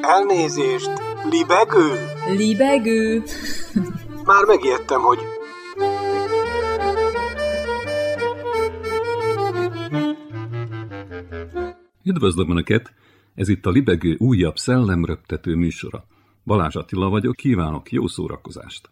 Elnézést! Libegő? Libegő. Már megijedtem, hogy... Üdvözlöm Önöket! Ez itt a Libegő újabb szellemröptető műsora. Balázs Attila vagyok, kívánok jó szórakozást!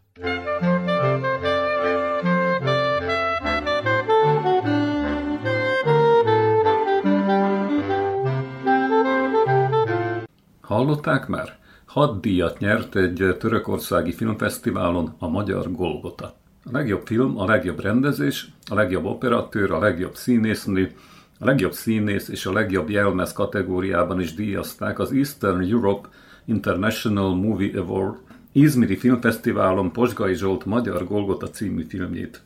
Hallották már? Hat díjat nyert egy törökországi filmfesztiválon a Magyar Golgota. A legjobb film, a legjobb rendezés, a legjobb operatőr, a legjobb színésznő, a legjobb színész és a legjobb jelmez kategóriában is díjazták az Eastern Europe International Movie Award Izmiri Filmfesztiválon Posgai Zsolt Magyar Golgota című filmjét.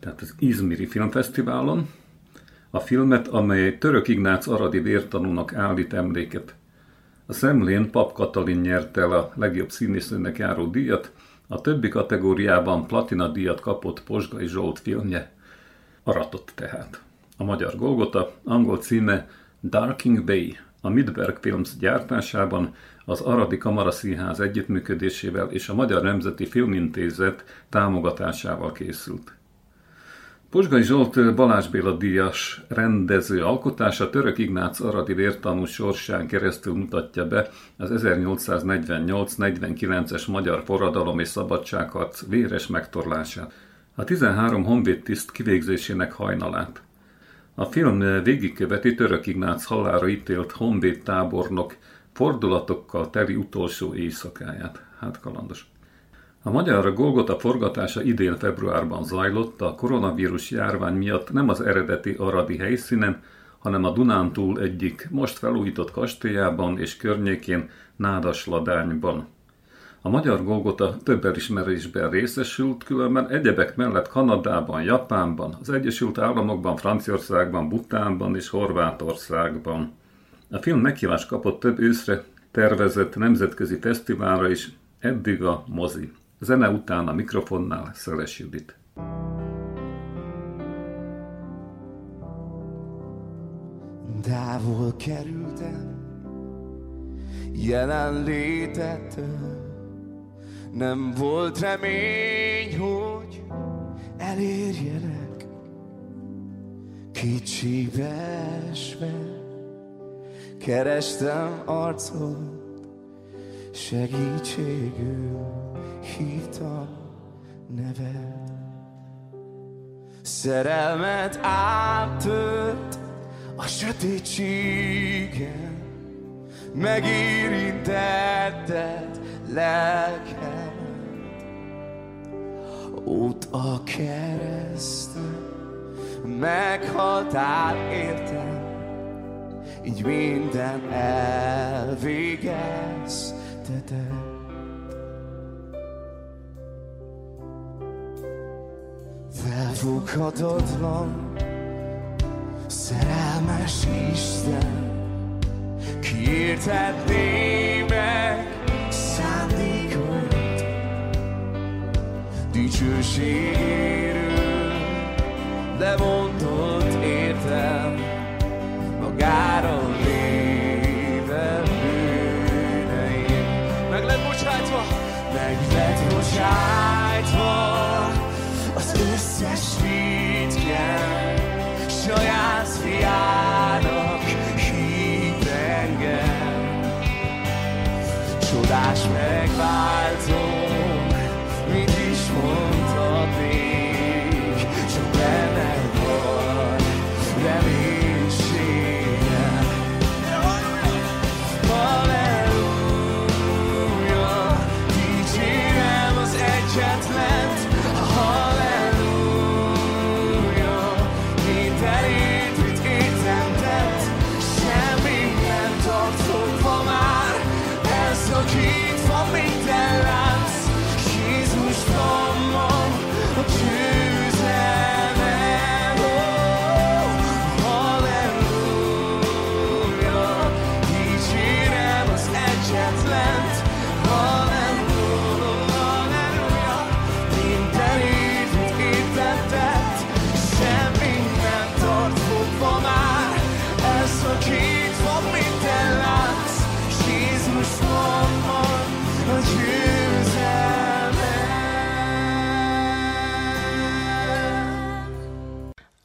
Tehát az Izmiri Filmfesztiválon a filmet, amely Török Ignác aradi vértanúnak állít emléket. A Szemlén Pap Katalin nyerte el a legjobb színésznőnek járó díjat, a többi kategóriában platina díjat kapott Posgai Zsolt filmje. Aratott tehát. A magyar Golgota angol címe Darking Bay, a Midberg Films gyártásában az Aradi Kamaraszínház együttműködésével és a Magyar Nemzeti Filmintézet támogatásával készült. Posgai Zsolt Balázs Béla díjas rendező alkotása Török Ignác aradi vértanú sorsán keresztül mutatja be az 1848-49-es magyar forradalom és szabadságharc véres megtorlását, a 13 honvédtiszt kivégzésének hajnalát. A film végigköveti Török Ignác halára ítélt honvéd tábornok fordulatokkal teli utolsó éjszakáját. Hát kalandos. A magyar Golgota forgatása idén februárban zajlott, a koronavírus járvány miatt nem az eredeti aradi helyszínen, hanem a Dunántúl egyik most felújított kastélyában és környékén Nádasladányban. A magyar Golgota több elismerésben részesült, különben egyebek mellett Kanadában, Japánban, az Egyesült Államokban, Franciaországban, Butánban és Horvátországban. A film meghívást kapott több őszre tervezett nemzetközi fesztiválra is, eddig a mozi. Zene után a mikrofonnál Szeles Judit. Távol kerültem jelenlétettől Nem volt remény, hogy elérjelek. Kicsibe esve Kerestem arcot Segítségül hívtam neved. Szerelmet áttört a sötétségen Megérintetted lelkemet Ott a kereszten meghaltál értem Így minden elvégezteted Felfoghatatlan Szerelmes Isten Kiérthetné meg szándékait Dicsőségéről De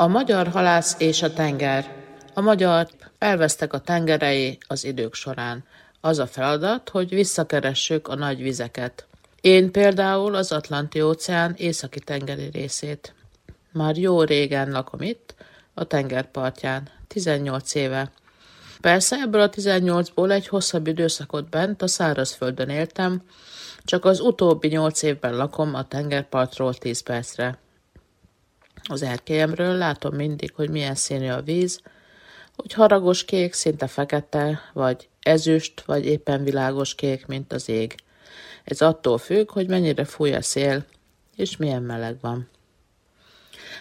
A magyar halász és a tenger. A magyar elvesztek a tengerei az idők során. Az a feladat, hogy visszakeressük a nagy vizeket. Én például az Atlanti-óceán északi tengeri részét. Már jó régen lakom itt, a tengerpartján, 18 éve. Persze ebből a 18-ból egy hosszabb időszakot bent a szárazföldön éltem, csak az utóbbi nyolc évben lakom a tengerpartról 10 percre. Az erkélyemről látom mindig, hogy milyen színű a víz, hogy haragos kék, szinte fekete, vagy ezüst, vagy éppen világos kék, mint az ég. Ez attól függ, hogy mennyire fúj a szél, és milyen meleg van.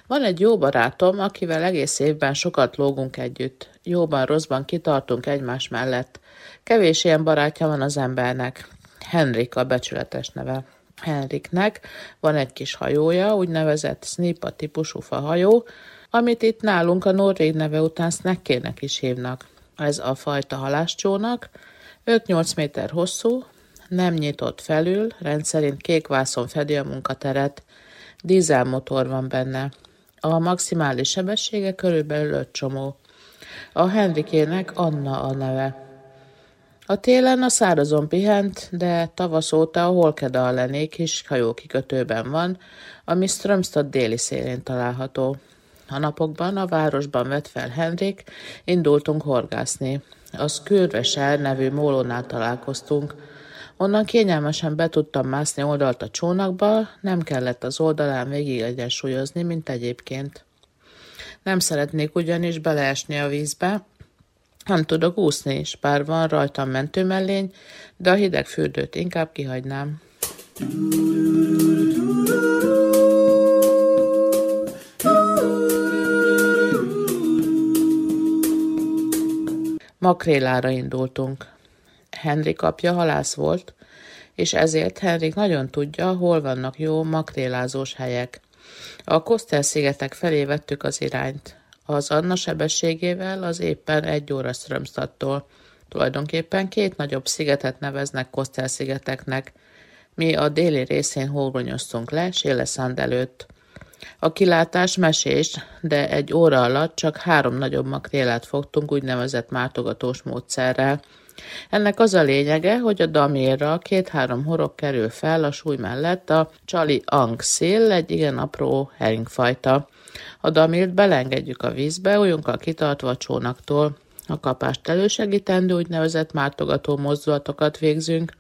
Van egy jó barátom, akivel egész évben sokat lógunk együtt. Jóban, rosszban kitartunk egymás mellett. Kevés ilyen barátja van az embernek. Henrik a becsületes neve. Henriknek van egy kis hajója, úgynevezett Snipa típusú fahajó, amit itt nálunk a norvég neve után snekkének is hívnak. Ez a fajta halászcsónak 5-8 méter hosszú, nem nyitott felül, rendszerint kék vászon fedi a munkateret, dízelmotor van benne. A maximális sebessége körülbelül 5 csomó. A Henrikének Anna a neve. A télen a szárazon pihent, de tavasz óta a Holkedallené kis hajókikötőben van, ami Strömstad déli szélén található. A napokban a városban vett fel Henrik, indultunk horgászni. A Skürveser nevű mólónál találkoztunk. Onnan kényelmesen be tudtam mászni oldalt a csónakba, nem kellett az oldalán végig egyensúlyozni, mint egyébként. Nem szeretnék ugyanis beleesni a vízbe, nem tudok úszni is, bár van rajtam mentőmellény, de a hideg fürdőt inkább kihagynám. Makrélára indultunk. Henrik apja halász volt, és ezért Henrik nagyon tudja, hol vannak jó makrélázós helyek. A Kosztel-szigetek felé vettük az irányt. Az Anna sebességével az éppen egy óra Strömstadtól. Tulajdonképpen két nagyobb szigetet neveznek Kosztel-szigeteknek. Mi a déli részén horgonyoztunk le, Séleszand előtt. A kilátás mesés, de egy óra alatt csak három nagyobb makrélát fogtunk úgynevezett mártogatós módszerrel. Ennek az a lényege, hogy a damérra két-három horog kerül fel a súly mellett a csali angszél, egy igen apró heringfajta. A damilt belengedjük a vízbe, olyunkkal kitartva a csónaktól. A kapást elősegítendő úgynevezett mártogató mozdulatokat végzünk.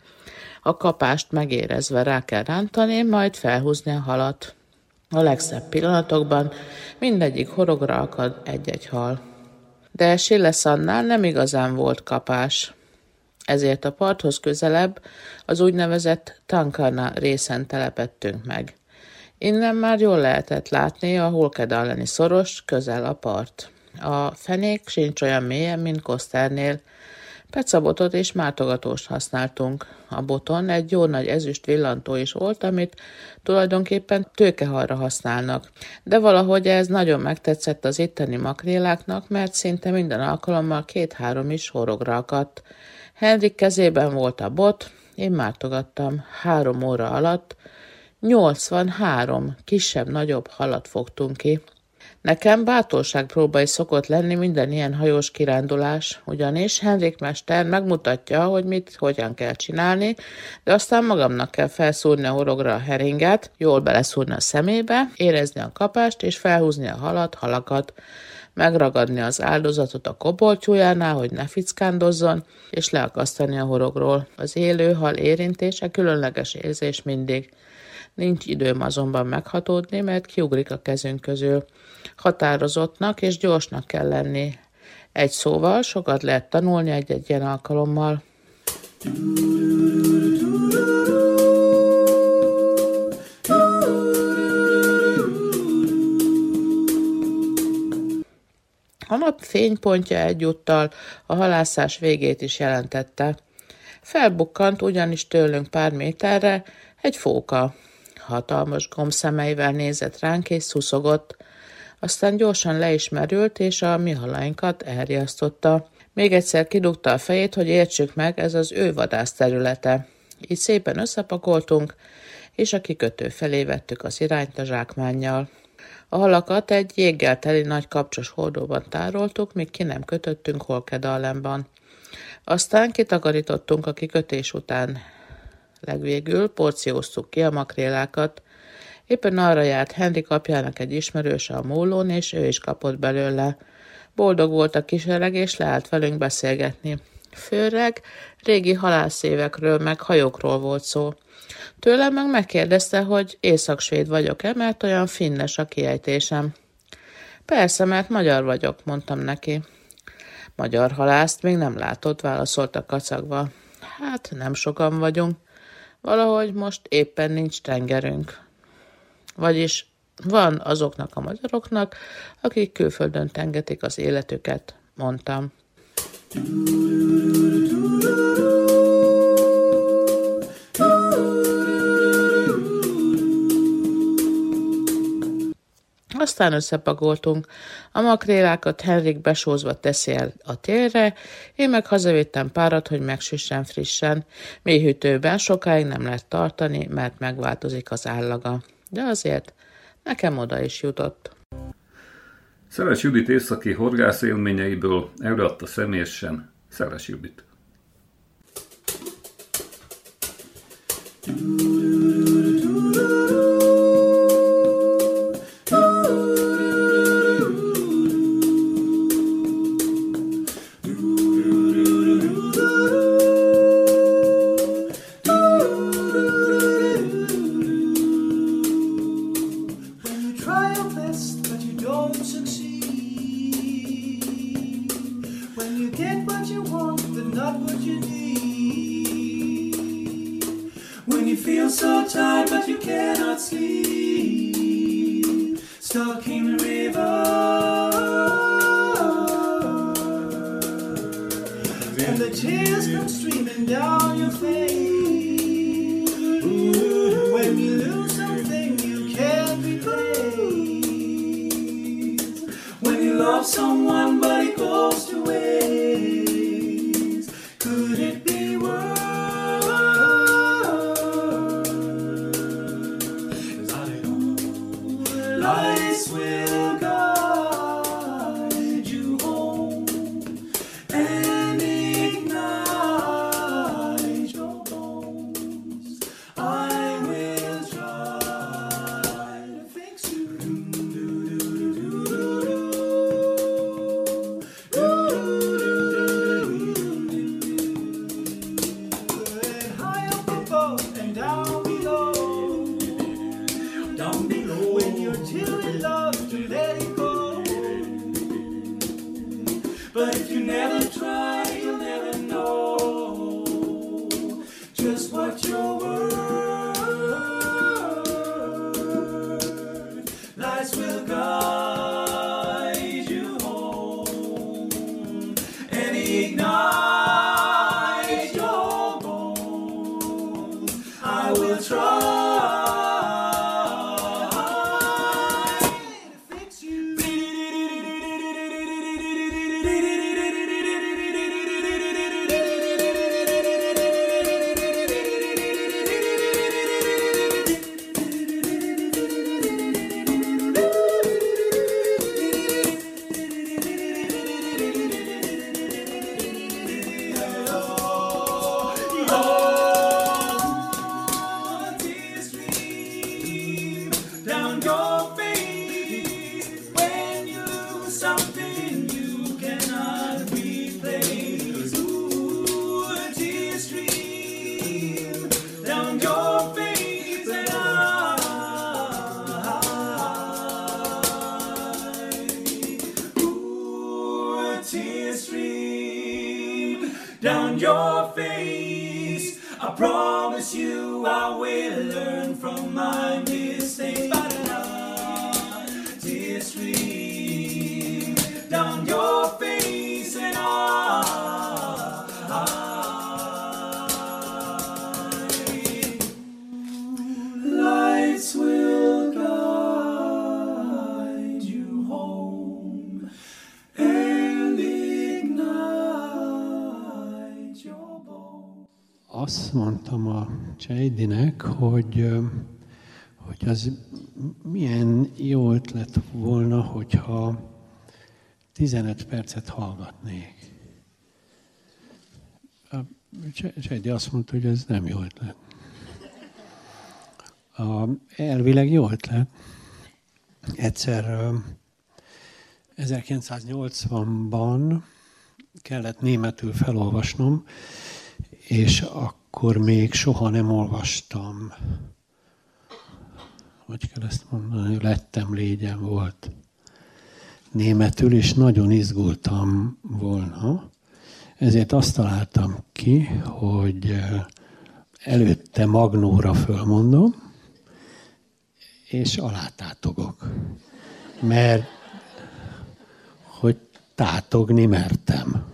A kapást megérezve rá kell rántani, majd felhúzni a halat. A legszebb pillanatokban mindegyik horogra akad egy-egy hal. De Silleszannál nem igazán volt kapás. Ezért a parthoz közelebb az úgynevezett Tankana részen telepettünk meg. Innen már jól lehetett látni a Holkedalleni szoros, közel a part. A fenék sincs olyan mélyen, mint Koszternél. Pecabotot és mátogatóst használtunk. A boton egy jó nagy ezüst villantó is volt, amit tulajdonképpen tőkehalra használnak. De valahogy ez nagyon megtetszett az itteni makréláknak, mert szinte minden alkalommal két-három is horogra akadt. Henrik kezében volt a bot, én mártogattam három óra alatt, 83 kisebb-nagyobb halat fogtunk ki. Nekem bátorságpróbai szokott lenni minden ilyen hajós kirándulás, ugyanis Henrik Mester megmutatja, hogy mit, hogyan kell csinálni, de aztán magamnak kell felszúrni a horogra a heringet, jól beleszúrni a szemébe, érezni a kapást és felhúzni a halat, halakat, megragadni az áldozatot a koboltyújánál, hogy ne fickándozzon, és leakasztani a horogról. Az élő hal érintése különleges érzés mindig. Nincs időm azonban meghatódni, mert kiugrik a kezünk közül. Határozottnak és gyorsnak kell lenni. Egy szóval sokat lehet tanulni egy-egy ilyen alkalommal. A nap fénypontja egyúttal a halászás végét is jelentette. Felbukkant ugyanis tőlünk pár méterre egy fóka. Hatalmas gombszemeivel nézett ránk és szuszogott. Aztán gyorsan leismerült, és a mi halainkat elriasztotta. Még egyszer kidugta a fejét, hogy értsük meg, ez az ő vadász területe. Így szépen összepakoltunk, és a kikötő felé vettük az irányt a zsákmánnyal. A halakat egy jéggel teli nagy kapcsos hordóban tároltuk, míg ki nem kötöttünk Holkedallemban. Aztán kitakarítottunk a kikötés után. Legvégül porcióztuk ki a makrélákat. Éppen arra járt Henrik apjának egy ismerőse a mólón, és ő is kapott belőle. Boldog volt a kisereg, és leállt velünk beszélgetni. Főleg régi halászévekről, meg hajókról volt szó. Tőlem meg megkérdezte, hogy észak-svéd vagyok-e, mert olyan finnes a kiejtésem. Persze, mert magyar vagyok, mondtam neki. Magyar halászt még nem látott, válaszolta kacagva. Hát, nem sokan vagyunk. Valahogy most éppen nincs tengerünk. Vagyis van azoknak a magyaroknak, akik külföldön tengetik az életüket, mondtam. Aztán összepagoltunk. A makrélákat Henrik besózva teszi el a térre, én meg hazavittem párat, hogy megsüssen frissen. Mélyhűtőben sokáig nem lehet tartani, mert megváltozik az állaga. De azért nekem oda is jutott. Szeles Judit északi horgász élményeiből előadta személyesen Szeles Judit. When When you get what you want but not what you need. When you feel so tired but you cannot sleep. Stuck in the river. And the tears come streaming down your face. When you lose something you can't replace. When you love someone Az milyen jó ötlet volna, hogyha 15 percet hallgatnék. A Csedi azt mondta, hogy ez nem jó ötlet. Elvileg jó ötlet. Egyszer ö, 1980-ban kellett németül felolvasnom, és akkor még soha nem olvastam. Hogy kell ezt mondani? Lettem légyen volt németül, és nagyon izgultam volna. Ezért azt találtam ki, hogy eh, előtte magnóra fölmondom, és alátátogok. Mert hogy tátogni mertem.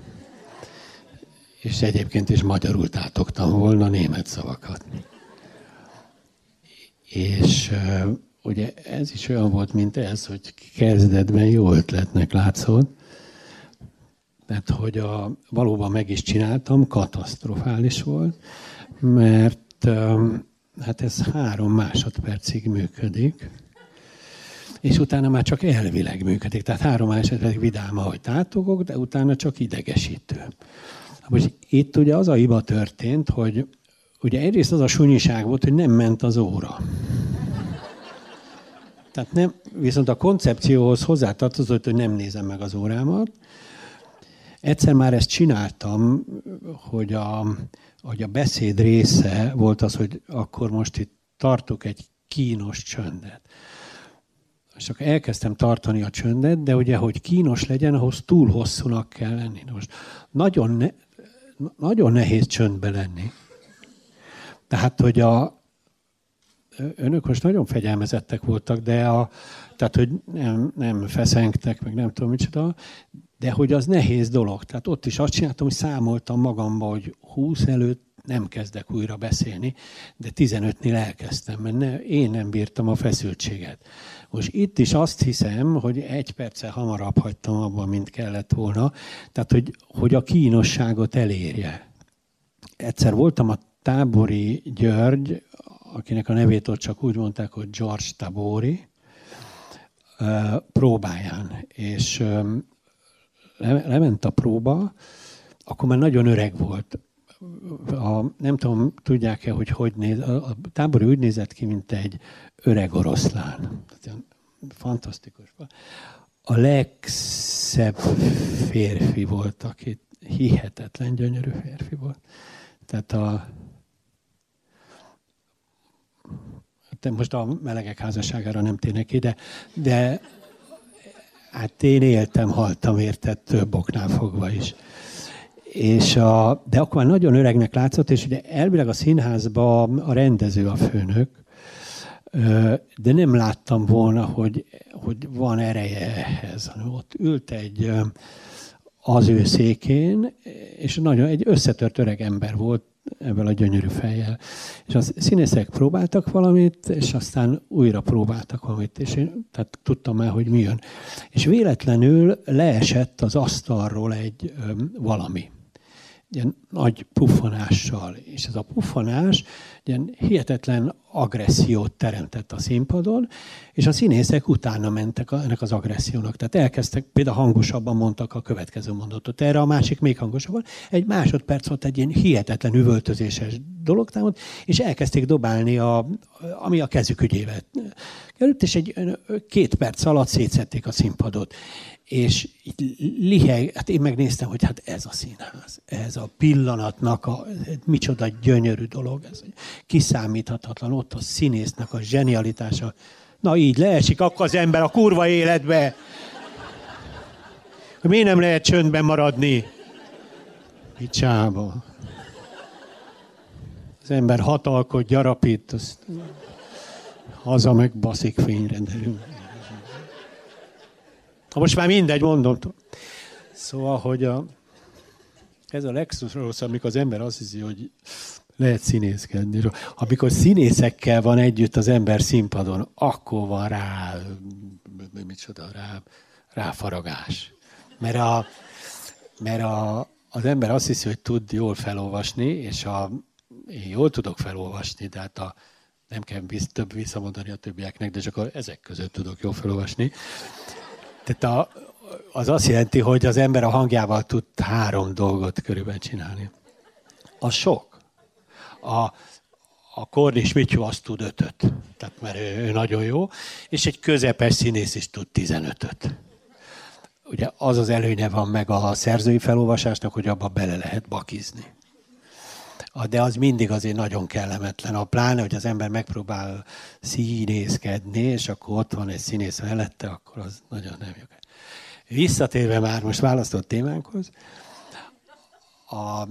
És egyébként is magyarul tátogtam volna német szavakat. És ugye ez is olyan volt, mint ez, hogy kezdetben jó ötletnek látszott, tehát, hogy a, valóban meg is csináltam, katasztrofális volt, mert hát ez három másodpercig működik, és utána már csak elvileg működik. Tehát három másodpercig vidám, ahogy tátogok, de utána csak idegesítő. Most itt ugye az a hiba történt, hogy ugye egyrészt az a sunyiság volt, hogy nem ment az óra. Tehát nem, viszont a koncepcióhoz hozzátartozott, hogy nem nézem meg az órámat. Egyszer már ezt csináltam, hogy a, hogy a beszéd része volt az, hogy akkor most itt tartok egy kínos csöndet. És akkor elkezdtem tartani a csöndet, de ugye, hogy kínos legyen, ahhoz túl hosszúnak kell lenni. Most nagyon, ne, nagyon nehéz csöndbe lenni. Tehát, hogy a, önök most nagyon fegyelmezettek voltak, de a, tehát, hogy nem, nem feszengtek, meg nem tudom micsoda, de hogy az nehéz dolog. Tehát ott is azt csináltam, hogy számoltam magamba, hogy 20 előtt nem kezdek újra beszélni, de 15-nél elkezdtem, mert ne, én nem bírtam a feszültséget. Most itt is azt hiszem, hogy egy perccel hamarabb hagytam abban, mint kellett volna, tehát hogy, hogy a kínosságot elérje. Egyszer voltam a tábori György, akinek a nevét ott csak úgy mondták, hogy George Tabori, próbáján. És lement a próba, akkor már nagyon öreg volt. A, nem tudom, tudják-e, hogy hogy néz, a tábori úgy nézett ki, mint egy öreg oroszlán. Fantasztikus. A legszebb férfi volt, aki hihetetlen gyönyörű férfi volt. Tehát a, most a melegek házasságára nem térnek ki, de, hát én éltem, haltam érted több oknál fogva is. És a, de akkor már nagyon öregnek látszott, és ugye elvileg a színházban a rendező a főnök, de nem láttam volna, hogy, hogy van ereje ehhez. Ott ült egy az ő székén, és nagyon egy összetört öreg ember volt, ebben a gyönyörű fejjel. És a színészek próbáltak valamit, és aztán újra próbáltak valamit, és én tehát tudtam már, hogy mi jön. És véletlenül leesett az asztalról egy öm, valami ilyen nagy puffanással, és ez a puffanás ilyen hihetetlen agressziót teremtett a színpadon, és a színészek utána mentek ennek az agressziónak. Tehát elkezdtek, például hangosabban mondtak a következő mondatot, erre a másik még hangosabban. Egy másodperc volt egy ilyen hihetetlen üvöltözéses dolog támad, és elkezdték dobálni, a, ami a kezük ügyével került, és egy két perc alatt szétszették a színpadot és liheg, hát én megnéztem, hogy hát ez a színház, ez a pillanatnak a, micsoda gyönyörű dolog, ez kiszámíthatatlan, ott a színésznek a zsenialitása. Na így leesik akkor az ember a kurva életbe. Hogy miért nem lehet csöndben maradni? Picsába. Az ember hatalkod, gyarapít, azt haza meg baszik fényre derül. Ha most már mindegy, mondom. Szóval, hogy a, ez a legrosszabb, amikor az ember azt hiszi, hogy lehet színészkedni. Amikor színészekkel van együtt az ember színpadon, akkor van rá, micsoda, rá, ráfaragás. Mert, a, mert a, az ember azt hiszi, hogy tud jól felolvasni, és a, én jól tudok felolvasni, de hát a, Nem kell visz, több visszamondani a többieknek, de csak akkor ezek között tudok jól felolvasni. Tehát a, az azt jelenti, hogy az ember a hangjával tud három dolgot körülbelül csinálni. Az sok. A, a Kornis Mityu azt tud ötöt, tehát mert ő, ő nagyon jó, és egy közepes színész is tud 15-öt. Ugye az az előnye van meg a szerzői felolvasásnak, hogy abba bele lehet bakizni. De az mindig azért nagyon kellemetlen. A pláne, hogy az ember megpróbál színészkedni, és akkor ott van egy színész mellette, akkor az nagyon nem jó. Visszatérve már most választott témánkhoz, a,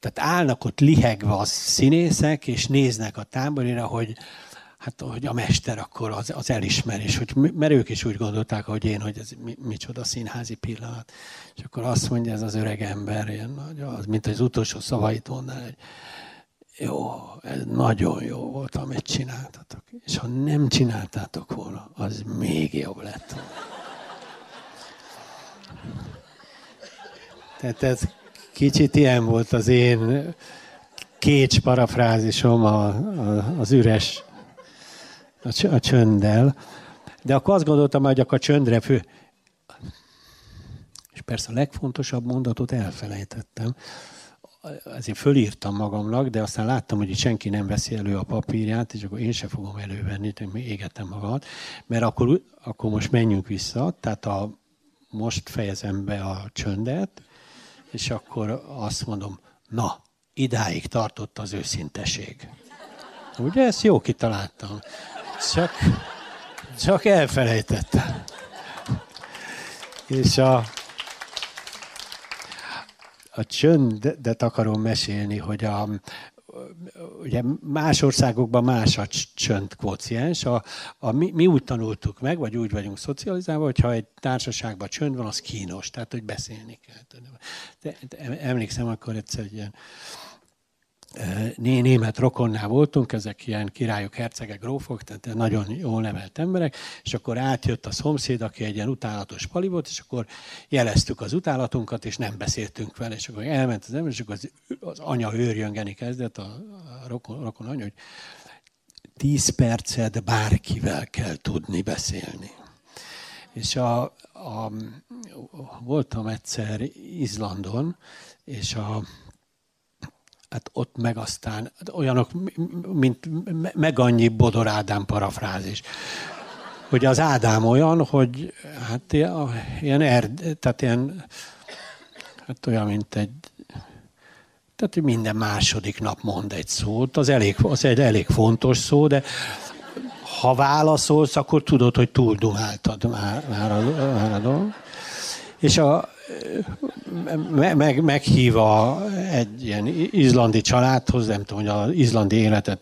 tehát állnak ott lihegve a színészek, és néznek a táborira, hogy hát, hogy a mester akkor az, az elismerés, hogy, mert ők is úgy gondolták, hogy én, hogy ez mi, micsoda színházi pillanat. És akkor azt mondja ez az öreg ember, ilyen az, mint az utolsó szavait mondaná, hogy jó, ez nagyon jó volt, amit csináltatok. És ha nem csináltátok volna, az még jobb lett volna. Tehát ez kicsit ilyen volt az én kécs parafrázisom a, a, az üres a, a csönddel. De akkor azt gondoltam, hogy akkor a csöndre fő... És persze a legfontosabb mondatot elfelejtettem. Ezért fölírtam magamnak, de aztán láttam, hogy itt senki nem veszi elő a papírját, és akkor én se fogom elővenni, még égetem magamat. Mert akkor, akkor most menjünk vissza, tehát a, most fejezem be a csöndet, és akkor azt mondom, na, idáig tartott az őszinteség. Ugye ezt jó kitaláltam. Csak, csak elfelejtettem. És a, a csöndet akarom mesélni, hogy a, ugye más országokban más a csönd kvóciens. A, a, mi, mi úgy tanultuk meg, vagy úgy vagyunk szocializálva, hogyha egy társaságban csönd van, az kínos, tehát hogy beszélni kell. De, de emlékszem, akkor egyszer egy ilyen német rokonnál voltunk, ezek ilyen királyok, hercegek, grófok, tehát nagyon jól nevelt emberek, és akkor átjött a szomszéd, aki egy ilyen utálatos pali volt, és akkor jeleztük az utálatunkat, és nem beszéltünk vele, és akkor elment az ember, és akkor az, az anya őrjöngeni kezdett, a, a rokon, anya, hogy tíz percet bárkivel kell tudni beszélni. És a, a, voltam egyszer Izlandon, és a, hát ott meg aztán hát olyanok, mint meg annyi Bodor Ádám parafrázis. Hogy az Ádám olyan, hogy hát ilyen, erd, tehát ilyen, hát olyan, mint egy, tehát minden második nap mond egy szót, az, elég, az egy elég fontos szó, de ha válaszolsz, akkor tudod, hogy túldumáltad már, már, a, már a dolog. És a, meg, meghív a, egy ilyen izlandi családhoz, nem tudom, hogy az izlandi életet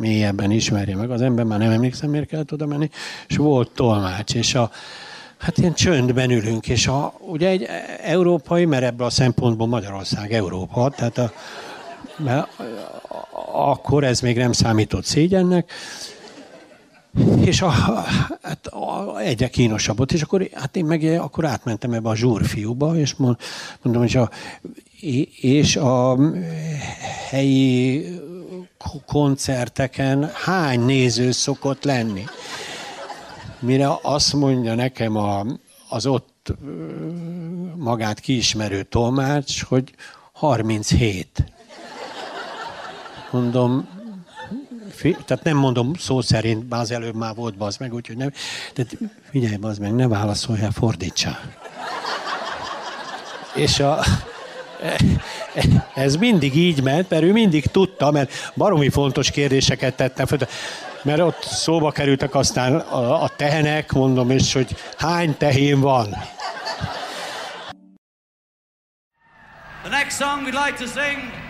mélyebben ismerje meg az ember, már nem emlékszem, miért kellett oda menni, és volt tolmács, és a, hát ilyen csöndben ülünk, és a, ugye egy európai, mert ebből a szempontból Magyarország Európa, tehát a, mert akkor ez még nem számított szégyennek, és a, hát a, egyre kínosabb volt, és akkor hát én meg akkor átmentem ebbe a zsúrfiúba, és mondom, hogy a, és a helyi koncerteken hány néző szokott lenni? Mire azt mondja nekem a, az ott magát kiismerő tolmács, hogy 37. Mondom, tehát nem mondom szó szerint, az előbb már volt bazd meg, úgyhogy nem. Tehát figyelj, bazd meg, ne válaszoljál, fordítsál. És a, ez mindig így ment, mert ő mindig tudta, mert baromi fontos kérdéseket tette fel. Mert ott szóba kerültek aztán a, a tehenek, mondom is, hogy hány tehén van. The next song we'd like to sing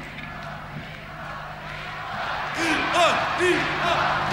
一二一二。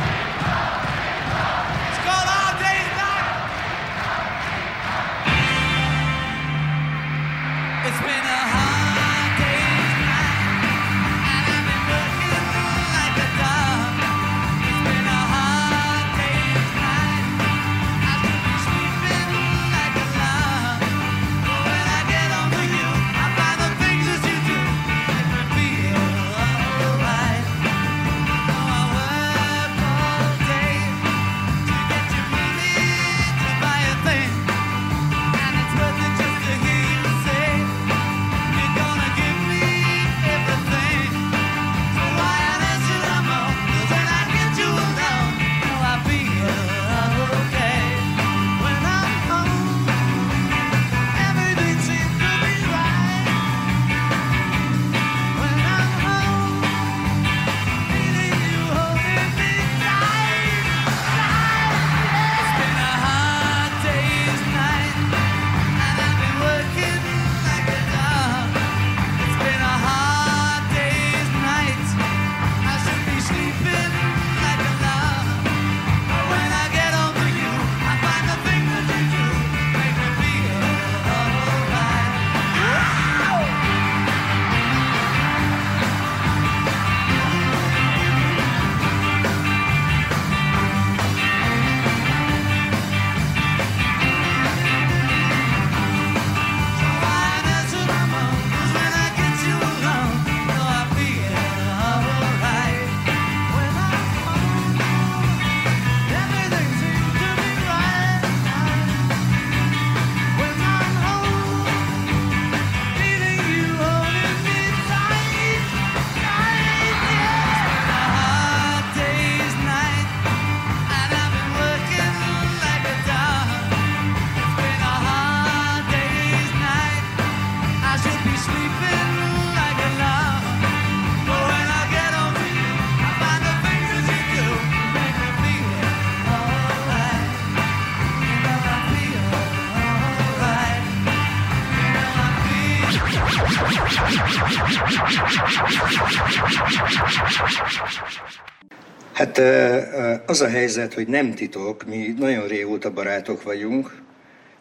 Hát az a helyzet, hogy nem titok, mi nagyon régóta barátok vagyunk.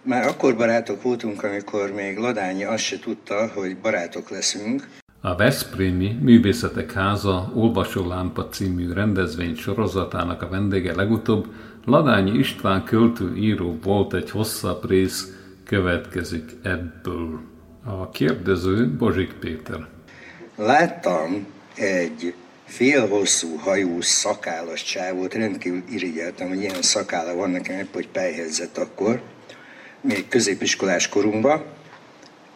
Már akkor barátok voltunk, amikor még Ladányi azt se tudta, hogy barátok leszünk. A Veszprémi Művészetek Háza Olvasólámpa című rendezvény sorozatának a vendége legutóbb Ladányi István költő író volt egy hosszabb rész, következik ebből. A kérdező Bozsik Péter. Láttam egy félhosszú hajú szakállas csávót, rendkívül irigyeltem, hogy ilyen szakála van nekem, épp hogy pályhelyzet akkor, még középiskolás korunkban,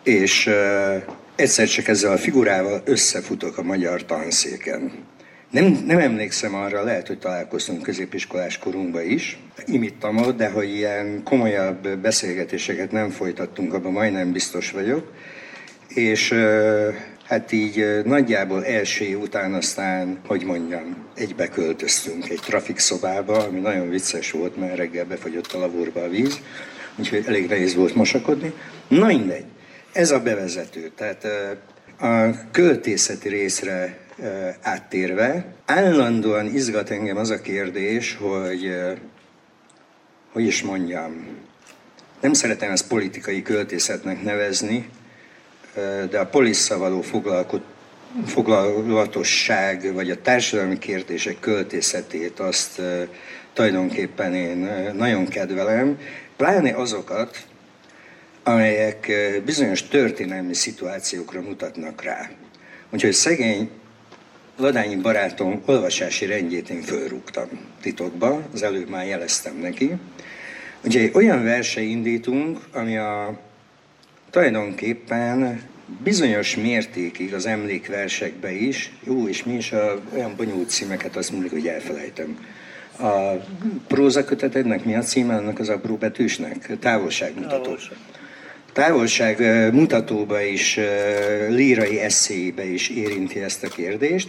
és uh, egyszer csak ezzel a figurával összefutok a magyar tanszéken. Nem, nem emlékszem arra, lehet, hogy találkoztunk középiskolás korunkban is. Imittam ott, de hogy ilyen komolyabb beszélgetéseket nem folytattunk, abban majdnem biztos vagyok. És ö, hát így nagyjából első után aztán, hogy mondjam, egybe költöztünk egy trafikszobába, ami nagyon vicces volt, mert reggel befagyott a lavúrba a víz, úgyhogy elég nehéz volt mosakodni. Na mindegy, ez a bevezető. Tehát a költészeti részre áttérve, állandóan izgat engem az a kérdés, hogy hogy is mondjam, nem szeretem ezt politikai költészetnek nevezni, de a polisszal való foglalatosság, vagy a társadalmi kérdések költészetét, azt tulajdonképpen én nagyon kedvelem, pláne azokat, amelyek bizonyos történelmi szituációkra mutatnak rá. Úgyhogy szegény Ladányi barátom olvasási rendjét én fölrúgtam titokba, az előbb már jeleztem neki. Ugye olyan verse indítunk, ami a tulajdonképpen bizonyos mértékig az emlékversekbe is, jó, és mi is a, olyan bonyolult címeket azt mondjuk, hogy elfelejtem. A prózakötetednek mi a címe annak az apró betűsnek? Távolságmutató. Távolság ö, mutatóba is, lírai eszébe is érinti ezt a kérdést,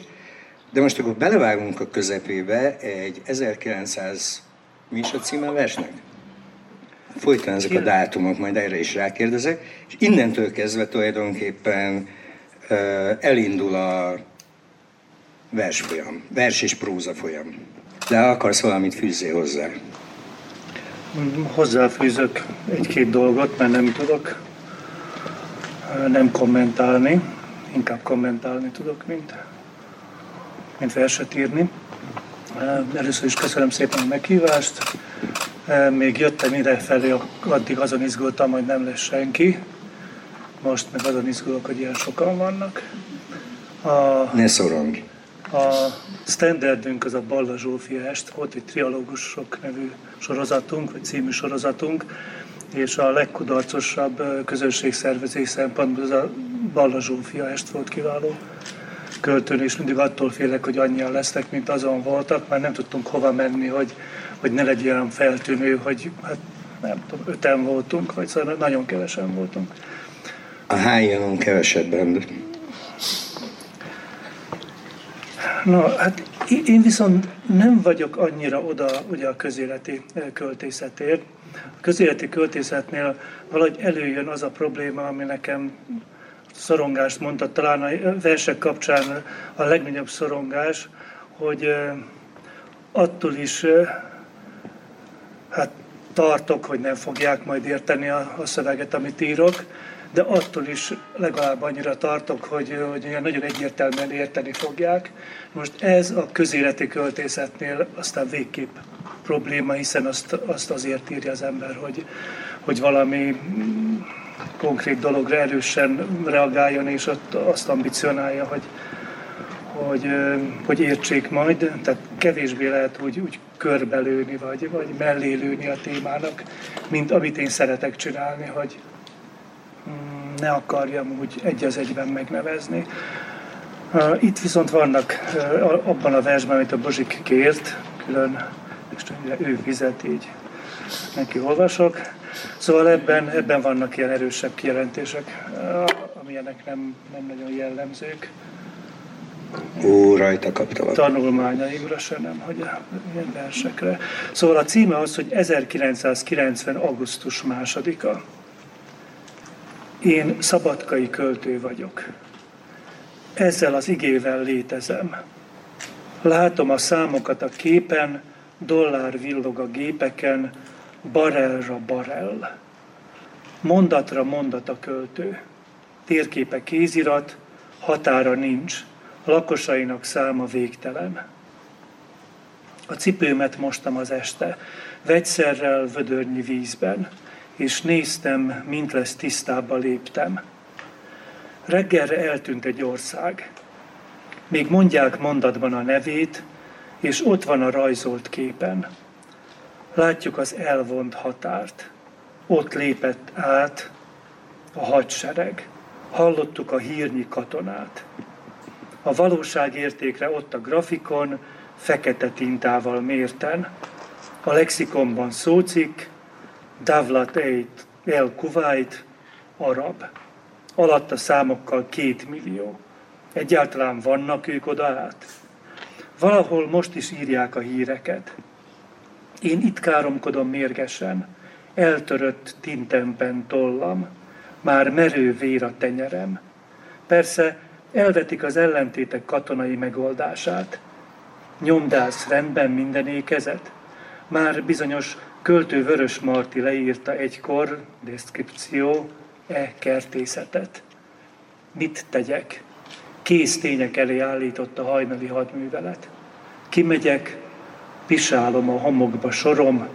de most akkor belevágunk a közepébe egy 1900, mi is a címe versnek? Folyton ezek a dátumok, majd erre is rákérdezek, és innentől kezdve tulajdonképpen elindul a versfolyam, vers és próza folyam. De akarsz valamit fűzzél hozzá. Hozzáfűzök egy-két dolgot, mert nem tudok nem kommentálni, inkább kommentálni tudok, mint, mint verset írni. Először is köszönöm szépen a meghívást. Még jöttem ide felé, addig azon izgultam, hogy nem lesz senki. Most meg azon izgulok, hogy ilyen sokan vannak. A, Ne szorongj! a standardünk az a Balla est, volt egy trialógusok nevű sorozatunk, vagy című sorozatunk, és a legkudarcosabb közönségszervezés szempontból az a Balla Zsófia est volt kiváló költőn, és mindig attól félek, hogy annyian lesznek, mint azon voltak, már nem tudtunk hova menni, hogy, hogy ne legyen olyan feltűnő, hogy hát nem tudom, öten voltunk, vagy szóval nagyon kevesen voltunk. A hányanon kevesebben. Na, hát én- viszont nem vagyok annyira oda ugye a közéleti eh, költészetért. A közéleti költészetnél valahogy előjön az a probléma, ami nekem szorongást mondta, talán a versek kapcsán a legnagyobb szorongás, hogy eh, attól is eh, hát tartok, hogy nem fogják majd érteni a, a szöveget, amit írok, de attól is legalább annyira tartok, hogy, hogy ilyen nagyon egyértelműen érteni fogják. Most ez a közéleti költészetnél aztán végképp probléma, hiszen azt, azt azért írja az ember, hogy, hogy valami konkrét dologra erősen reagáljon, és ott azt ambicionálja, hogy, hogy, hogy értsék majd, tehát kevésbé lehet úgy, úgy körbelőni, vagy, vagy mellélőni a témának, mint amit én szeretek csinálni, hogy mm, ne akarjam úgy egy az egyben megnevezni. Itt viszont vannak abban a versben, amit a Bozsik kért, külön, és ő fizet, így neki olvasok. Szóval ebben, ebben vannak ilyen erősebb kijelentések, amilyenek nem, nem nagyon jellemzők Ó, rajta kaptalak. tanulmányaimra se nem, hogy ilyen versekre. Szóval a címe az, hogy 1990. augusztus másodika. Én szabadkai költő vagyok. ezzel az igével létezem. Látom a számokat a képen, dollár villog a gépeken, barelra barell. Mondatra mondat a költő. Térképe kézirat, határa nincs, lakosainak száma végtelen. A cipőmet mostam az este, vegyszerrel vödörnyi vízben, és néztem, mint lesz tisztába léptem. Reggelre eltűnt egy ország. Még mondják mondatban a nevét, és ott van a rajzolt képen. Látjuk az elvont határt. Ott lépett át a hadsereg. Hallottuk a hírnyi katonát. A valóság értékre ott a grafikon, fekete tintával mérten. A lexikonban szócik, Davlat Eit El Kuwait, arab. Alatta számokkal két millió. Egyáltalán vannak ők oda át? Valahol most is írják a híreket. Én itt káromkodom mérgesen, eltörött tintempen tollam, már merő vér a tenyerem. Persze elvetik az ellentétek katonai megoldását. Nyomdász rendben minden ékezet? Már bizonyos költő Vörös Marti leírta egykor, descripció, e kertészetet. Mit tegyek? Kész tények elé állított a hajnali hadművelet. Kimegyek, pisálom a homokba sorom,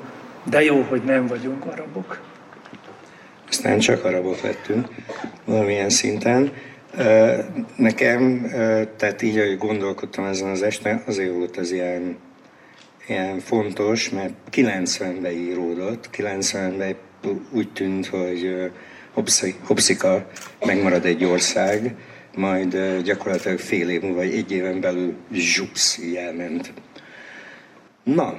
de jó, hogy nem vagyunk arabok. Aztán csak arabok lettünk valamilyen szinten. Nekem, tehát így, ahogy gondolkodtam ezen az este, azért volt ez ilyen, ilyen fontos, mert 90-ben íródott, 90-ben úgy tűnt, hogy Hopszi- Hopszika megmarad egy ország, majd gyakorlatilag fél év múlva, vagy egy éven belül zsupsz, elment. Na,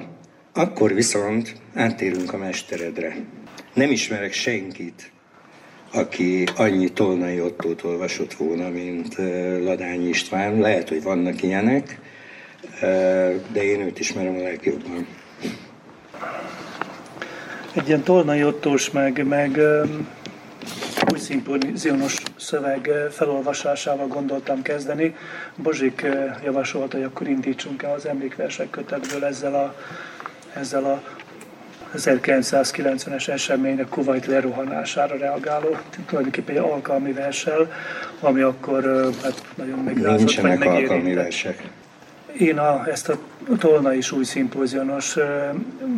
akkor viszont áttérünk a mesteredre. Nem ismerek senkit, aki annyi Tolnai Ottót olvasott volna, mint ö, Ladányi István. Lehet, hogy vannak ilyenek, de én őt ismerem a legjobban. Egy ilyen Tolnai Ottós, meg, meg új szimpozionos szöveg felolvasásával gondoltam kezdeni. Bozsik javasolta, hogy akkor indítsunk el az emlékversek kötetből ezzel a, ezzel a 1990-es esemény a Kuwait lerohanására reagáló, tulajdonképpen egy alkalmi verssel, ami akkor hát nagyon megrázott, Nincsenek vagy alkalmi versek. Én a, ezt a Tolnai új szimpózionos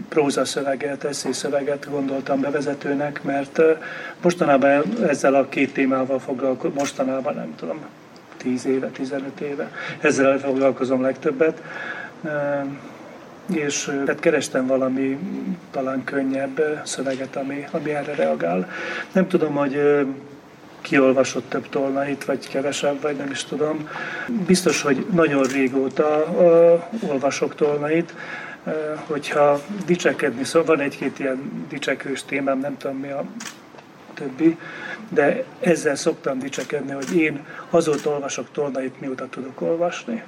prózaszöveget, eszészöveget gondoltam bevezetőnek, mert mostanában el- ezzel a két témával foglalkozom, mostanában nem tudom, 10 éve, 15 éve, ezzel foglalkozom legtöbbet. És ö, hát kerestem valami talán könnyebb szöveget, ami, ami erre reagál. Nem tudom, hogy kiolvasott több tolnait, vagy kevesebb, vagy nem is tudom. Biztos, hogy nagyon régóta olvasok tolnait, hogyha dicsekedni, szóval van egy-két ilyen dicsekvős témám, nem tudom mi a többi, de ezzel szoktam dicsekedni, hogy én azóta olvasok tolnait, mióta tudok olvasni.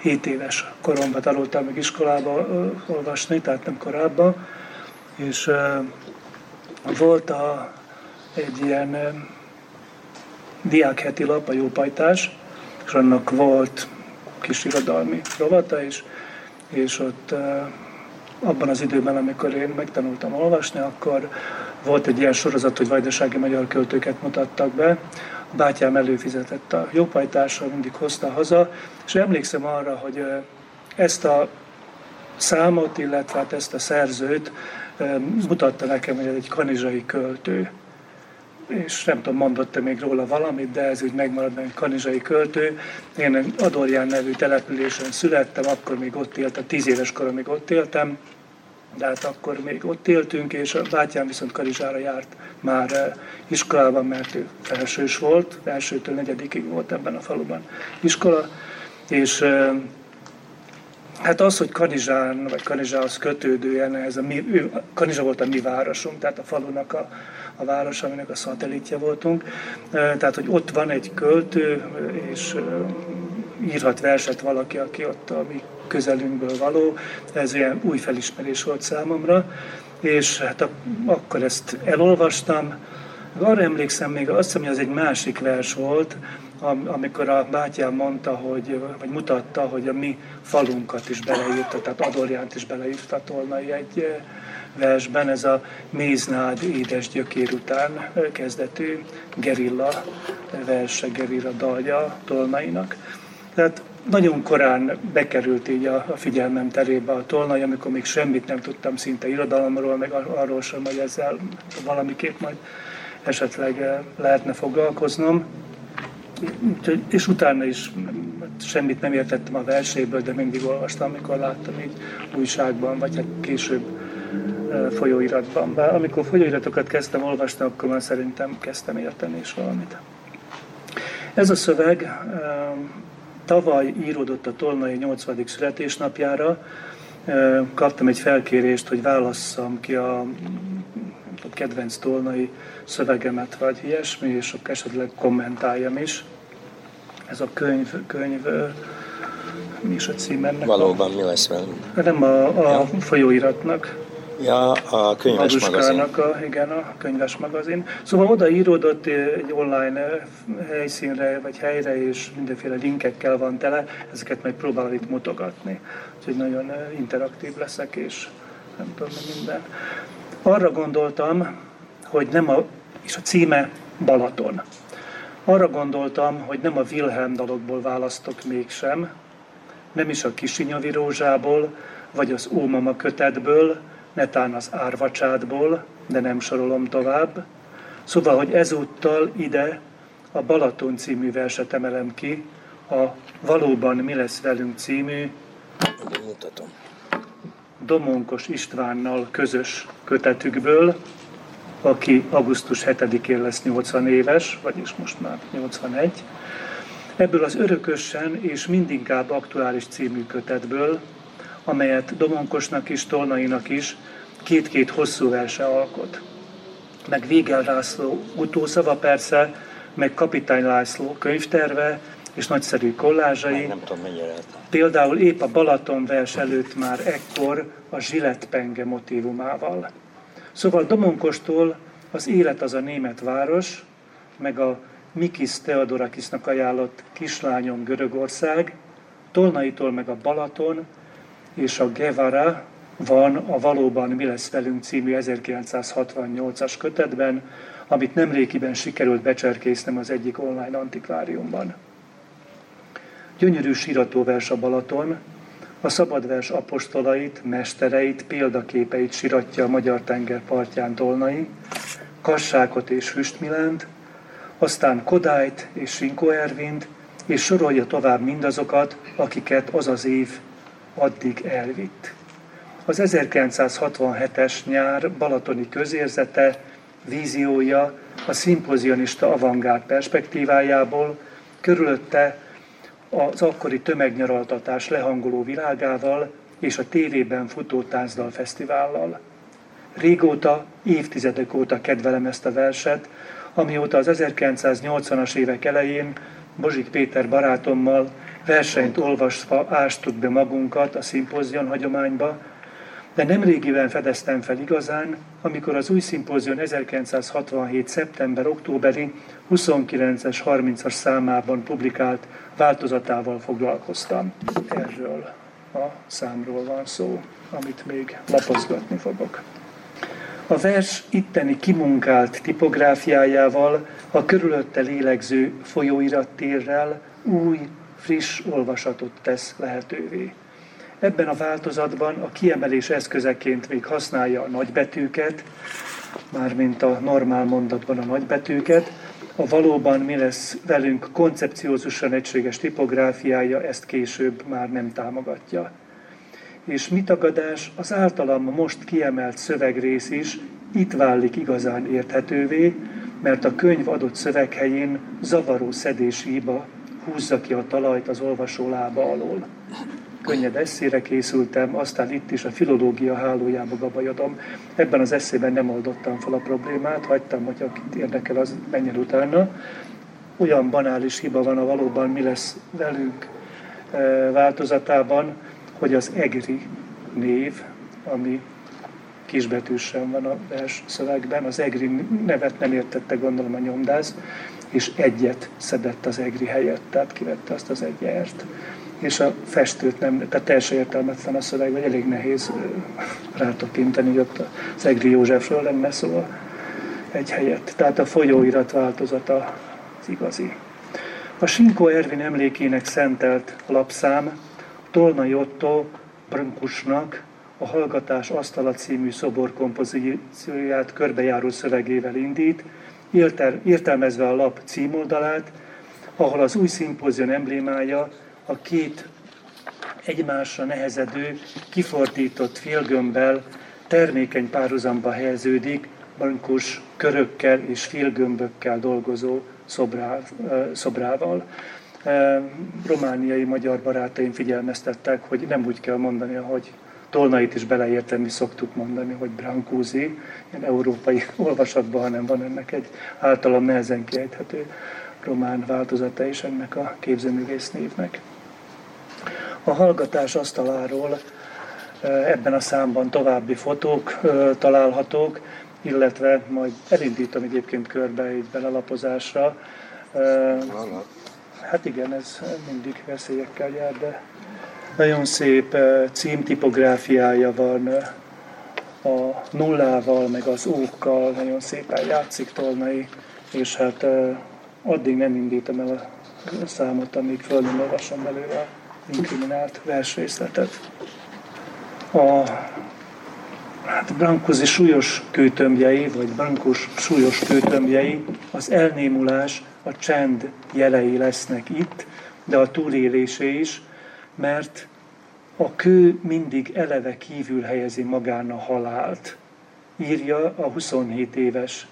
7 éves koromban tanultam meg iskolába olvasni, tehát nem korábban, és volt a, egy ilyen diákheti lap, a Jópajtás, és annak volt kis irodalmi rovata is, és ott abban az időben, amikor én megtanultam olvasni, akkor volt egy ilyen sorozat, hogy vajdasági magyar költőket mutattak be. Bátyám előfizetett a Jópajtásra, mindig hozta haza, és emlékszem arra, hogy ezt a számot, illetve hát ezt a szerzőt mutatta nekem, hogy ez egy kanizsai költő és nem tudom, mondott-e még róla valamit, de ez úgy megmarad, mert kanizsai költő. Én Adorján nevű településen születtem, akkor még ott éltem, tíz éves koromig ott éltem, de hát akkor még ott éltünk, és a bátyám viszont Kanizsára járt már eh, iskolában, mert ő felsős volt, elsőtől negyedikig volt ebben a faluban iskola, és eh, Hát az, hogy Kanizsán, vagy Kanizsához kötődően, ez a mi, ő, Kanizsa volt a mi városunk, tehát a falunak a, a város, aminek a szatellitje voltunk. Eh, Tehát, hogy ott van egy költő, és írhat verset valaki, aki ott a mi közelünkből való, ez olyan új felismerés volt számomra, és hát a, akkor ezt elolvastam, arra emlékszem még, azt hiszem, hogy az egy másik vers volt, am- amikor a bátyám mondta, hogy, vagy mutatta, hogy a mi falunkat is beleírta, tehát Adorjánt is beleírta Tolnai egy eh, versben, ez a Méznád édes gyökér után eh, kezdetű gerilla verse, gerilla dalja Tolnainak. Tehát nagyon korán bekerült így a, figyelmem terébe a tolnai, amikor még semmit nem tudtam szinte irodalomról, meg ar- arról sem, hogy ezzel valamiképp majd esetleg eh, lehetne foglalkoznom. És utána is mm, semmit nem értettem a verséből, de mindig olvastam, amikor láttam így újságban, vagy hát később eh, folyóiratban. Bár amikor folyóiratokat kezdtem olvasni, akkor már szerintem kezdtem érteni is valamit. Ez a szöveg eh, tavaly íródott a Tolnai 80. születésnapjára. Kaptam egy felkérést, hogy válasszam ki a, a kedvenc tolnai szövegemet, vagy ilyesmi, és akkor esetleg kommentáljam is. Ez a könyv, könyv mi is a cím ennek? Valóban mi lesz velünk? A, nem a, a folyóiratnak. Ja, a könyves magazin. A, igen, a könyves magazin. Szóval oda íródott egy online eh, helyszínre, vagy helyre, és mindenféle linkekkel van tele, ezeket majd próbálom itt mutogatni. Úgyhogy nagyon eh, interaktív leszek, és nem tudom, mi minden. Arra gondoltam, hogy nem a, és a címe Balaton. Arra gondoltam, hogy nem a Wilhelm dalokból választok mégsem, nem is a Kisinyavi rózsából, vagy az Ómama kötetből, netán az árvacsádból, de nem sorolom tovább. Szóval, hogy ezúttal ide a Balaton című verset emelem ki, a Valóban mi lesz velünk című Mutatom. Domonkos Istvánnal közös kötetükből, aki augusztus 7-én lesz 80 éves, vagyis most már 81. Ebből az örökösen és mindinkább aktuális című kötetből, amelyet Domonkosnak is, Tolnainak is két-két hosszú verse alkot. Meg Végel László utószava persze, meg Kapitány László könyvterve és nagyszerű kollázsai, Nem tudom, mennyire. Például épp a Balaton vers előtt már ekkor a zsilettpenge motivumával. Szóval Domonkostól az Élet az a német város, meg a Mikis Theodorakisnak ajánlott Kislányom Görögország, Tolnaitól meg a Balaton és a Guevara van a Valóban mi lesz velünk című 1968-as kötetben, amit nemrégiben sikerült becserkésznem az egyik online antikváriumban. Gyönyörű síratóvers a Balaton, a szabadvers apostolait, mestereit, példaképeit siratja a magyar tenger partján Tolnai, Kassákot és Füstmilánt, aztán Kodályt és Sinkó Ervint, és sorolja tovább mindazokat, akiket az az év addig elvitt. Az 1967-es nyár balatoni közérzete, víziója a szimpozionista avantgárd perspektívájából, körülötte az akkori tömegnyaraltatás lehangoló világával és a tévében futó táncdal fesztivállal. Régóta, évtizedek óta kedvelem ezt a verset, amióta az 1980-as évek elején Bozsik Péter barátommal versenyt olvasva ástuk be magunkat a szimpózion hagyományba, de nemrégiben fedeztem fel igazán, amikor az új szimpózion 1967. szeptember-októberi 29-es, 30-as számában publikált változatával foglalkoztam. Erről a számról van szó, amit még lapozgatni fogok. A vers itteni kimunkált tipográfiájával, a körülötte lélegző folyóirattérrel új, friss olvasatot tesz lehetővé. Ebben a változatban a kiemelés eszközeként még használja a nagybetűket, mármint a normál mondatban a nagybetűket, a valóban mi lesz velünk koncepciózusan egységes tipográfiája ezt később már nem támogatja. És mi tagadás, az általam most kiemelt szövegrész is itt válik igazán érthetővé, mert a könyv adott szöveghelyén zavaró szedési hiba húzza ki a talajt az olvasó lába alól. Könnyed eszére készültem, aztán itt is a filológia hálójába gabajodom. Ebben az eszében nem oldottam fel a problémát, hagytam, hogy akit érdekel, az menjen utána. Olyan banális hiba van a valóban mi lesz velünk eh, változatában, hogy az EGRI név, ami kisbetűsen van a vers szövegben, az egri nevet nem értette gondolom a nyomdász, és egyet szedett az egri helyett, tehát kivette azt az egy. És a festőt nem, tehát teljesen értelmetlen a szöveg, vagy elég nehéz rátapintani, hogy ott az egri Józsefről lenne szó egy helyett. Tehát a folyóirat változata az igazi. A Sinkó Ervin emlékének szentelt lapszám Tolnai Otto Brunkusnak a Hallgatás Asztala című szobor kompozícióját körbejáró szövegével indít, értelmezve a lap címoldalát, ahol az új szimpózion emblémája a két egymásra nehezedő, kifordított félgömbbel termékeny párhuzamba helyeződik, Brankus körökkel és félgömbökkel dolgozó szobrá, ö, szobrával. Romániai magyar barátaim figyelmeztettek, hogy nem úgy kell mondani, ahogy Tolnait is beleérteni szoktuk mondani, hogy Brancusi, ilyen európai olvasatban, hanem van ennek egy általam nehezen kiejthető román változata is ennek a képzőművész névnek. A hallgatás asztaláról eh, ebben a számban további fotók eh, találhatók, illetve majd elindítom egyébként körbe egy belelapozásra. Eh, Hát igen, ez mindig veszélyekkel jár, de nagyon szép eh, címtipográfiája van eh, a nullával, meg az ókkal, nagyon szépen játszik Tolnai, és hát eh, addig nem indítom el a számot, amíg föl nem olvasom belőle inkriminált versrészletet. A hát Brancusi súlyos kőtömbjei, vagy Brankus súlyos kőtömbjei, az elnémulás, a csend jelei lesznek itt, de a túlélésé is, mert a kő mindig eleve kívül helyezi magán a halált. Írja a 27 éves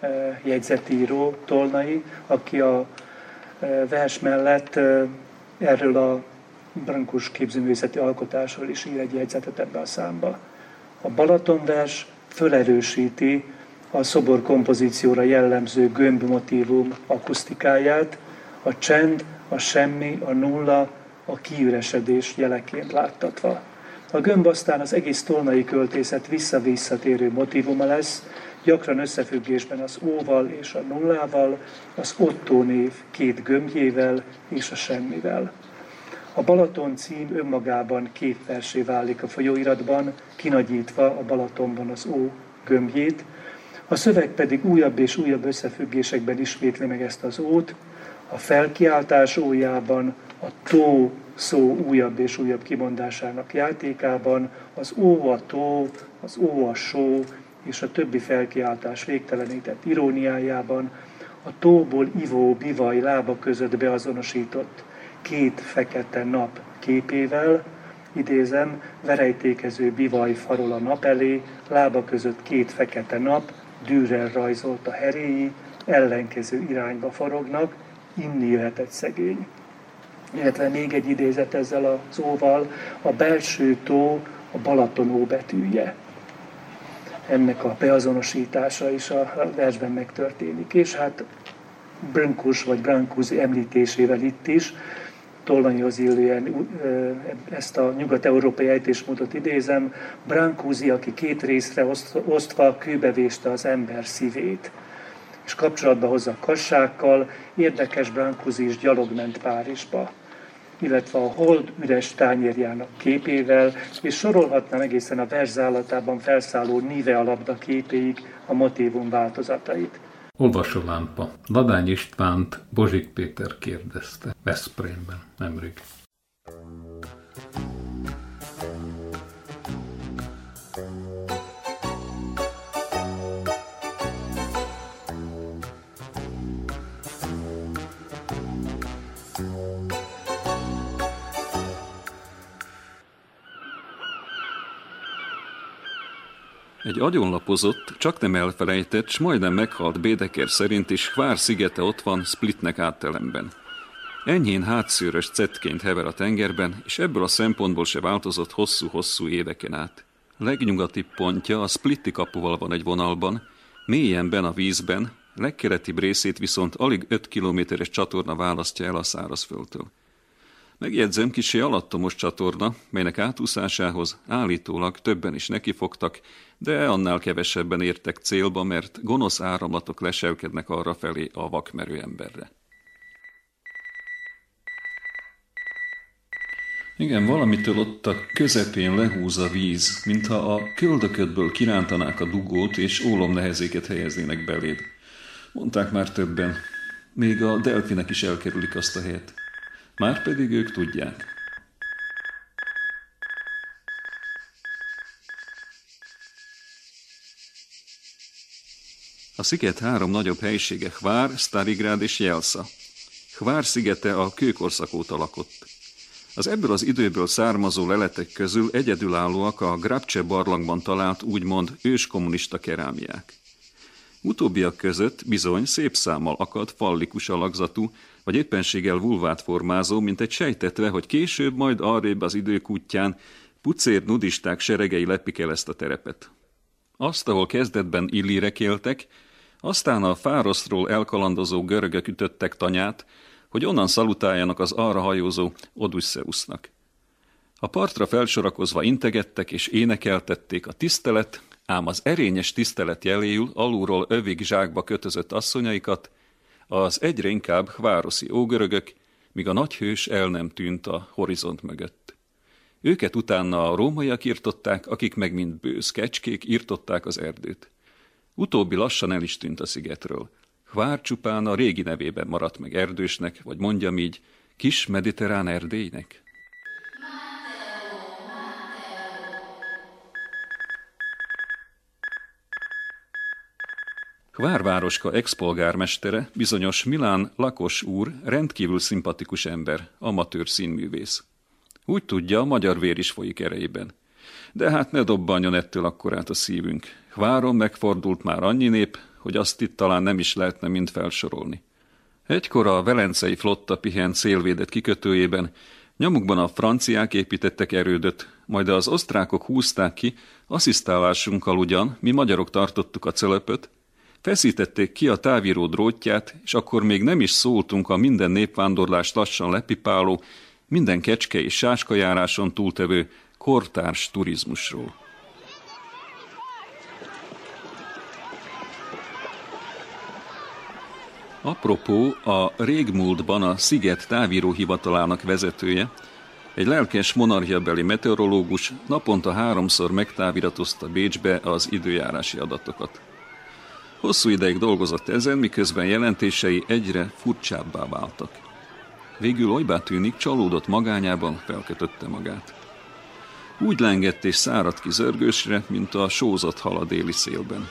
eh, jegyzetíró Tolnai, aki a eh, vers mellett eh, erről a Brankus képzőművészeti alkotásról is ír egy jegyzetet ebbe a számba. A Balatonvers fölerősíti a szobor kompozícióra jellemző gömbmotívum akusztikáját, a csend, a semmi, a nulla, a kiüresedés jeleként láttatva. A gömb aztán az egész tolnai költészet vissza-visszatérő motívuma lesz, gyakran összefüggésben az óval és a nullával, az Otto név két gömbjével és a semmivel. A Balaton cím önmagában két versé válik a folyóiratban, kinagyítva a Balatonban az ó gömbjét, a szöveg pedig újabb és újabb összefüggésekben ismétli meg ezt az ót, a felkiáltás ójában, a tó szó újabb és újabb kimondásának játékában, az ó a tó, az ó a só és a többi felkiáltás végtelenített iróniájában, a tóból ivó bivaj lába között beazonosított két fekete nap képével, idézem, verejtékező bivaj farol a nap elé, lába között két fekete nap, dűrrel rajzolt a heréi, ellenkező irányba forognak, inni jöhet egy szegény. Illetve még egy idézet ezzel a szóval, a belső tó a Balaton betűje. Ennek a beazonosítása is a versben megtörténik. És hát Brankus vagy Brankus említésével itt is, Tolnaihoz illően ezt a nyugat-európai ejtésmódot idézem, Brancusi, aki két részre oszt- osztva kőbevéste az ember szívét, és kapcsolatba hozza kassákkal, érdekes Brancusi is gyalog ment Párizsba illetve a hold üres tányérjának képével, és sorolhatnám egészen a verzálatában felszálló Nive alapda képéig a motívum változatait. Olvasólámpa. Ladány Istvánt Bozsik Péter kérdezte. Veszprémben, nemrég. Egy agyonlapozott, csak nem elfelejtett, s majdnem meghalt Bédeker szerint is Hvár szigete ott van Splitnek áttelemben. Enyhén hátszőrös cetként hever a tengerben, és ebből a szempontból se változott hosszú-hosszú éveken át. Legnyugatibb pontja a Splitti kapuval van egy vonalban, mélyen ben a vízben, legkeletibb részét viszont alig 5 kilométeres csatorna választja el a szárazföldtől. Megjegyzem kisé alattomos csatorna, melynek átúszásához állítólag többen is nekifogtak, de annál kevesebben értek célba, mert gonosz áramlatok leselkednek arra felé a vakmerő emberre. Igen, valamitől ott a közepén lehúz a víz, mintha a köldöködből kirántanák a dugót, és ólom nehezéket helyeznének beléd. Mondták már többen. Még a delfinek is elkerülik azt a helyet. Márpedig ők tudják. A sziget három nagyobb helysége Hvár, Starigrád és Jelsa. Hvár szigete a kőkorszak óta lakott. Az ebből az időből származó leletek közül egyedülállóak a Grabcse barlangban talált úgymond őskommunista kerámiák. Utóbbiak között bizony szép számmal akad fallikus alakzatú, vagy éppenséggel vulvát formázó, mint egy sejtetve, hogy később majd arrébb az idők útján pucér nudisták seregei lepik el ezt a terepet. Azt, ahol kezdetben illírek éltek, aztán a fárosztról elkalandozó görögök ütöttek tanyát, hogy onnan szalutáljanak az arra hajózó Odysseusnak. A partra felsorakozva integettek és énekeltették a tisztelet, ám az erényes tisztelet jeléül alulról övig zsákba kötözött asszonyaikat, az egyre inkább hvároszi ógörögök, míg a nagyhős el nem tűnt a horizont mögött. Őket utána a rómaiak írtották, akik meg mint bősz kecskék írtották az erdőt. Utóbbi lassan el is tűnt a szigetről. Hvár csupán a régi nevében maradt meg erdősnek, vagy mondjam így, kis mediterrán erdélynek. Hvárvároska expolgármestere, bizonyos Milán Lakos úr rendkívül szimpatikus ember, amatőr színművész. Úgy tudja, a magyar vér is folyik erejében. De hát ne dobbanjon ettől akkorát a szívünk. Hváron megfordult már annyi nép, hogy azt itt talán nem is lehetne mind felsorolni. Egykor a velencei flotta pihent szélvédett kikötőjében, nyomukban a franciák építettek erődöt, majd az osztrákok húzták ki, asszisztálásunkkal ugyan, mi magyarok tartottuk a cölöpöt, feszítették ki a távíró drótját, és akkor még nem is szóltunk a minden népvándorlást lassan lepipáló, minden kecske és sáskajáráson túltevő kortárs turizmusról. Apropó, a régmúltban a Sziget távíró hivatalának vezetője, egy lelkes monarchiabeli meteorológus naponta háromszor megtáviratozta Bécsbe az időjárási adatokat. Hosszú ideig dolgozott ezen, miközben jelentései egyre furcsábbá váltak. Végül olybá tűnik, csalódott magányában felkötötte magát. Úgy lengett és száradt ki zörgősre, mint a sózott hal a déli szélben.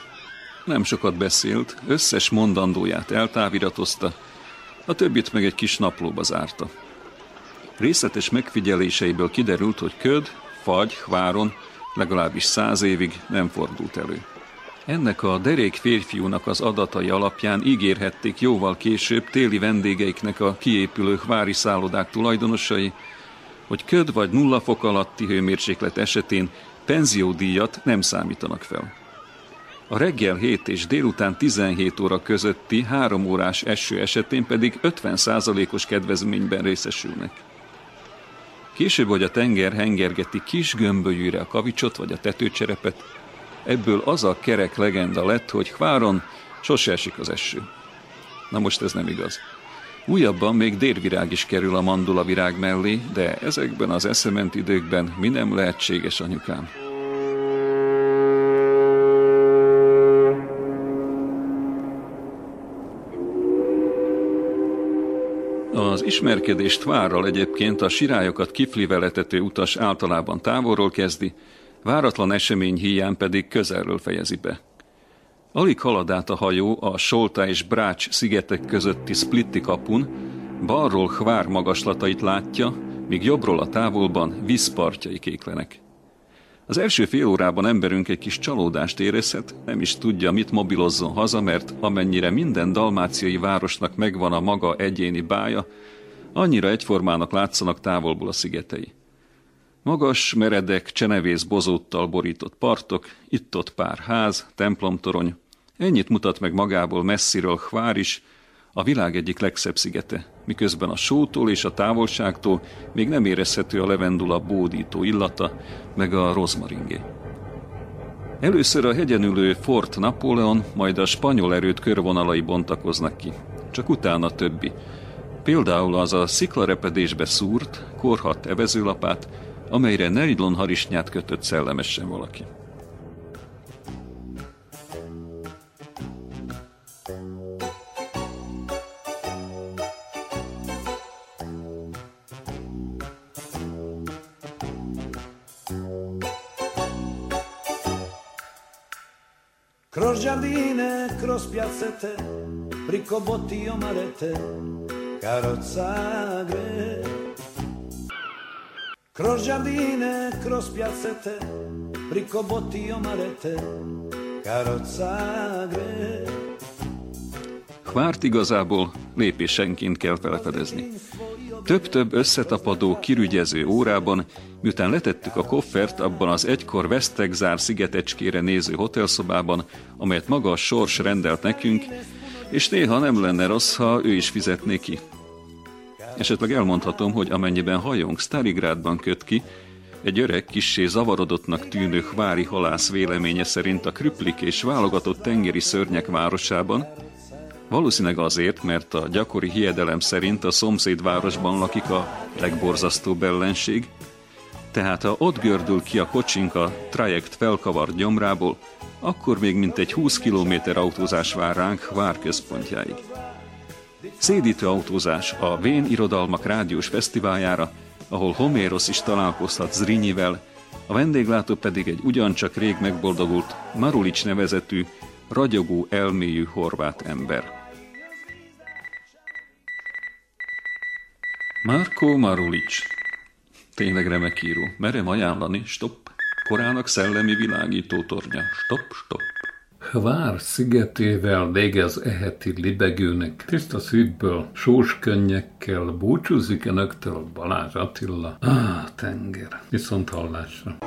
Nem sokat beszélt, összes mondandóját eltáviratozta, a többit meg egy kis naplóba zárta. Részletes megfigyeléseiből kiderült, hogy köd, fagy, váron legalábbis száz évig nem fordult elő. Ennek a derék férfiúnak az adatai alapján ígérhették jóval később téli vendégeiknek a kiépülő vári szállodák tulajdonosai, hogy köd vagy nulla fok alatti hőmérséklet esetén penziódíjat nem számítanak fel. A reggel 7 és délután 17 óra közötti három órás eső esetén pedig 50%-os kedvezményben részesülnek. Később, hogy a tenger hengergeti kis gömbölyűre a kavicsot vagy a tetőcserepet, ebből az a kerek legenda lett, hogy Hváron sose esik az eső. Na most ez nem igaz. Újabban még dérvirág is kerül a mandula virág mellé, de ezekben az eszement időkben mi nem lehetséges, anyukám. Az ismerkedést várral egyébként a sirályokat kiflivel etető utas általában távolról kezdi, váratlan esemény hiány pedig közelről fejezi be. Alig halad át a hajó a Solta és Brács szigetek közötti Splitti kapun, balról Hvár magaslatait látja, míg jobbról a távolban vízpartjai kéklenek. Az első fél órában emberünk egy kis csalódást érezhet, nem is tudja, mit mobilozzon haza, mert amennyire minden dalmáciai városnak megvan a maga egyéni bája, annyira egyformának látszanak távolból a szigetei. Magas, meredek, csenevész bozóttal borított partok, itt-ott pár ház, templomtorony, ennyit mutat meg magából messziről Hvár is, a világ egyik legszebb szigete, miközben a sótól és a távolságtól még nem érezhető a levendula bódító illata, meg a rozmaringé. Először a hegyen ülő Fort Napóleon, majd a spanyol erőt körvonalai bontakoznak ki. Csak utána többi. Például az a sziklarepedésbe szúrt, korhat evezőlapát, amelyre nylon harisnyát kötött szellemesen valaki. Kroz giardine, kroz piazzette, ricobotti o marette, carrozza gre. Kroz giardine, kroz piazzette, ricobotti o marette, carrozza gre. Hvárt igazából lépésenként kell felfedezni. Több-több összetapadó, kirügyező órában, miután letettük a koffert abban az egykor Westegzár szigetecskére néző hotelszobában, amelyet maga a sors rendelt nekünk, és néha nem lenne rossz, ha ő is fizetné ki. Esetleg elmondhatom, hogy amennyiben hajónk Staligrádban köt ki, egy öreg, kissé zavarodottnak tűnő hvári halász véleménye szerint a krüplik és válogatott tengeri szörnyek városában, Valószínűleg azért, mert a gyakori hiedelem szerint a szomszédvárosban lakik a legborzasztóbb ellenség, tehát ha ott gördül ki a kocsink a trajekt felkavart gyomrából, akkor még mintegy 20 km autózás vár ránk vár központjáig. Szédítő autózás a Vén Irodalmak Rádiós Fesztiváljára, ahol Homérosz is találkozhat Zrinyivel, a vendéglátó pedig egy ugyancsak rég megboldogult Marulics nevezetű, ragyogó elmélyű horvát ember. Marko Marulics. Tényleg remek író. Merem ajánlani, stopp. Korának szellemi világító tornya. Stopp, stopp. Hvár szigetével végez eheti libegőnek tiszta szívből, sós könnyekkel búcsúzik önöktől Balázs Attila. Ah, tenger. Viszont hallásra.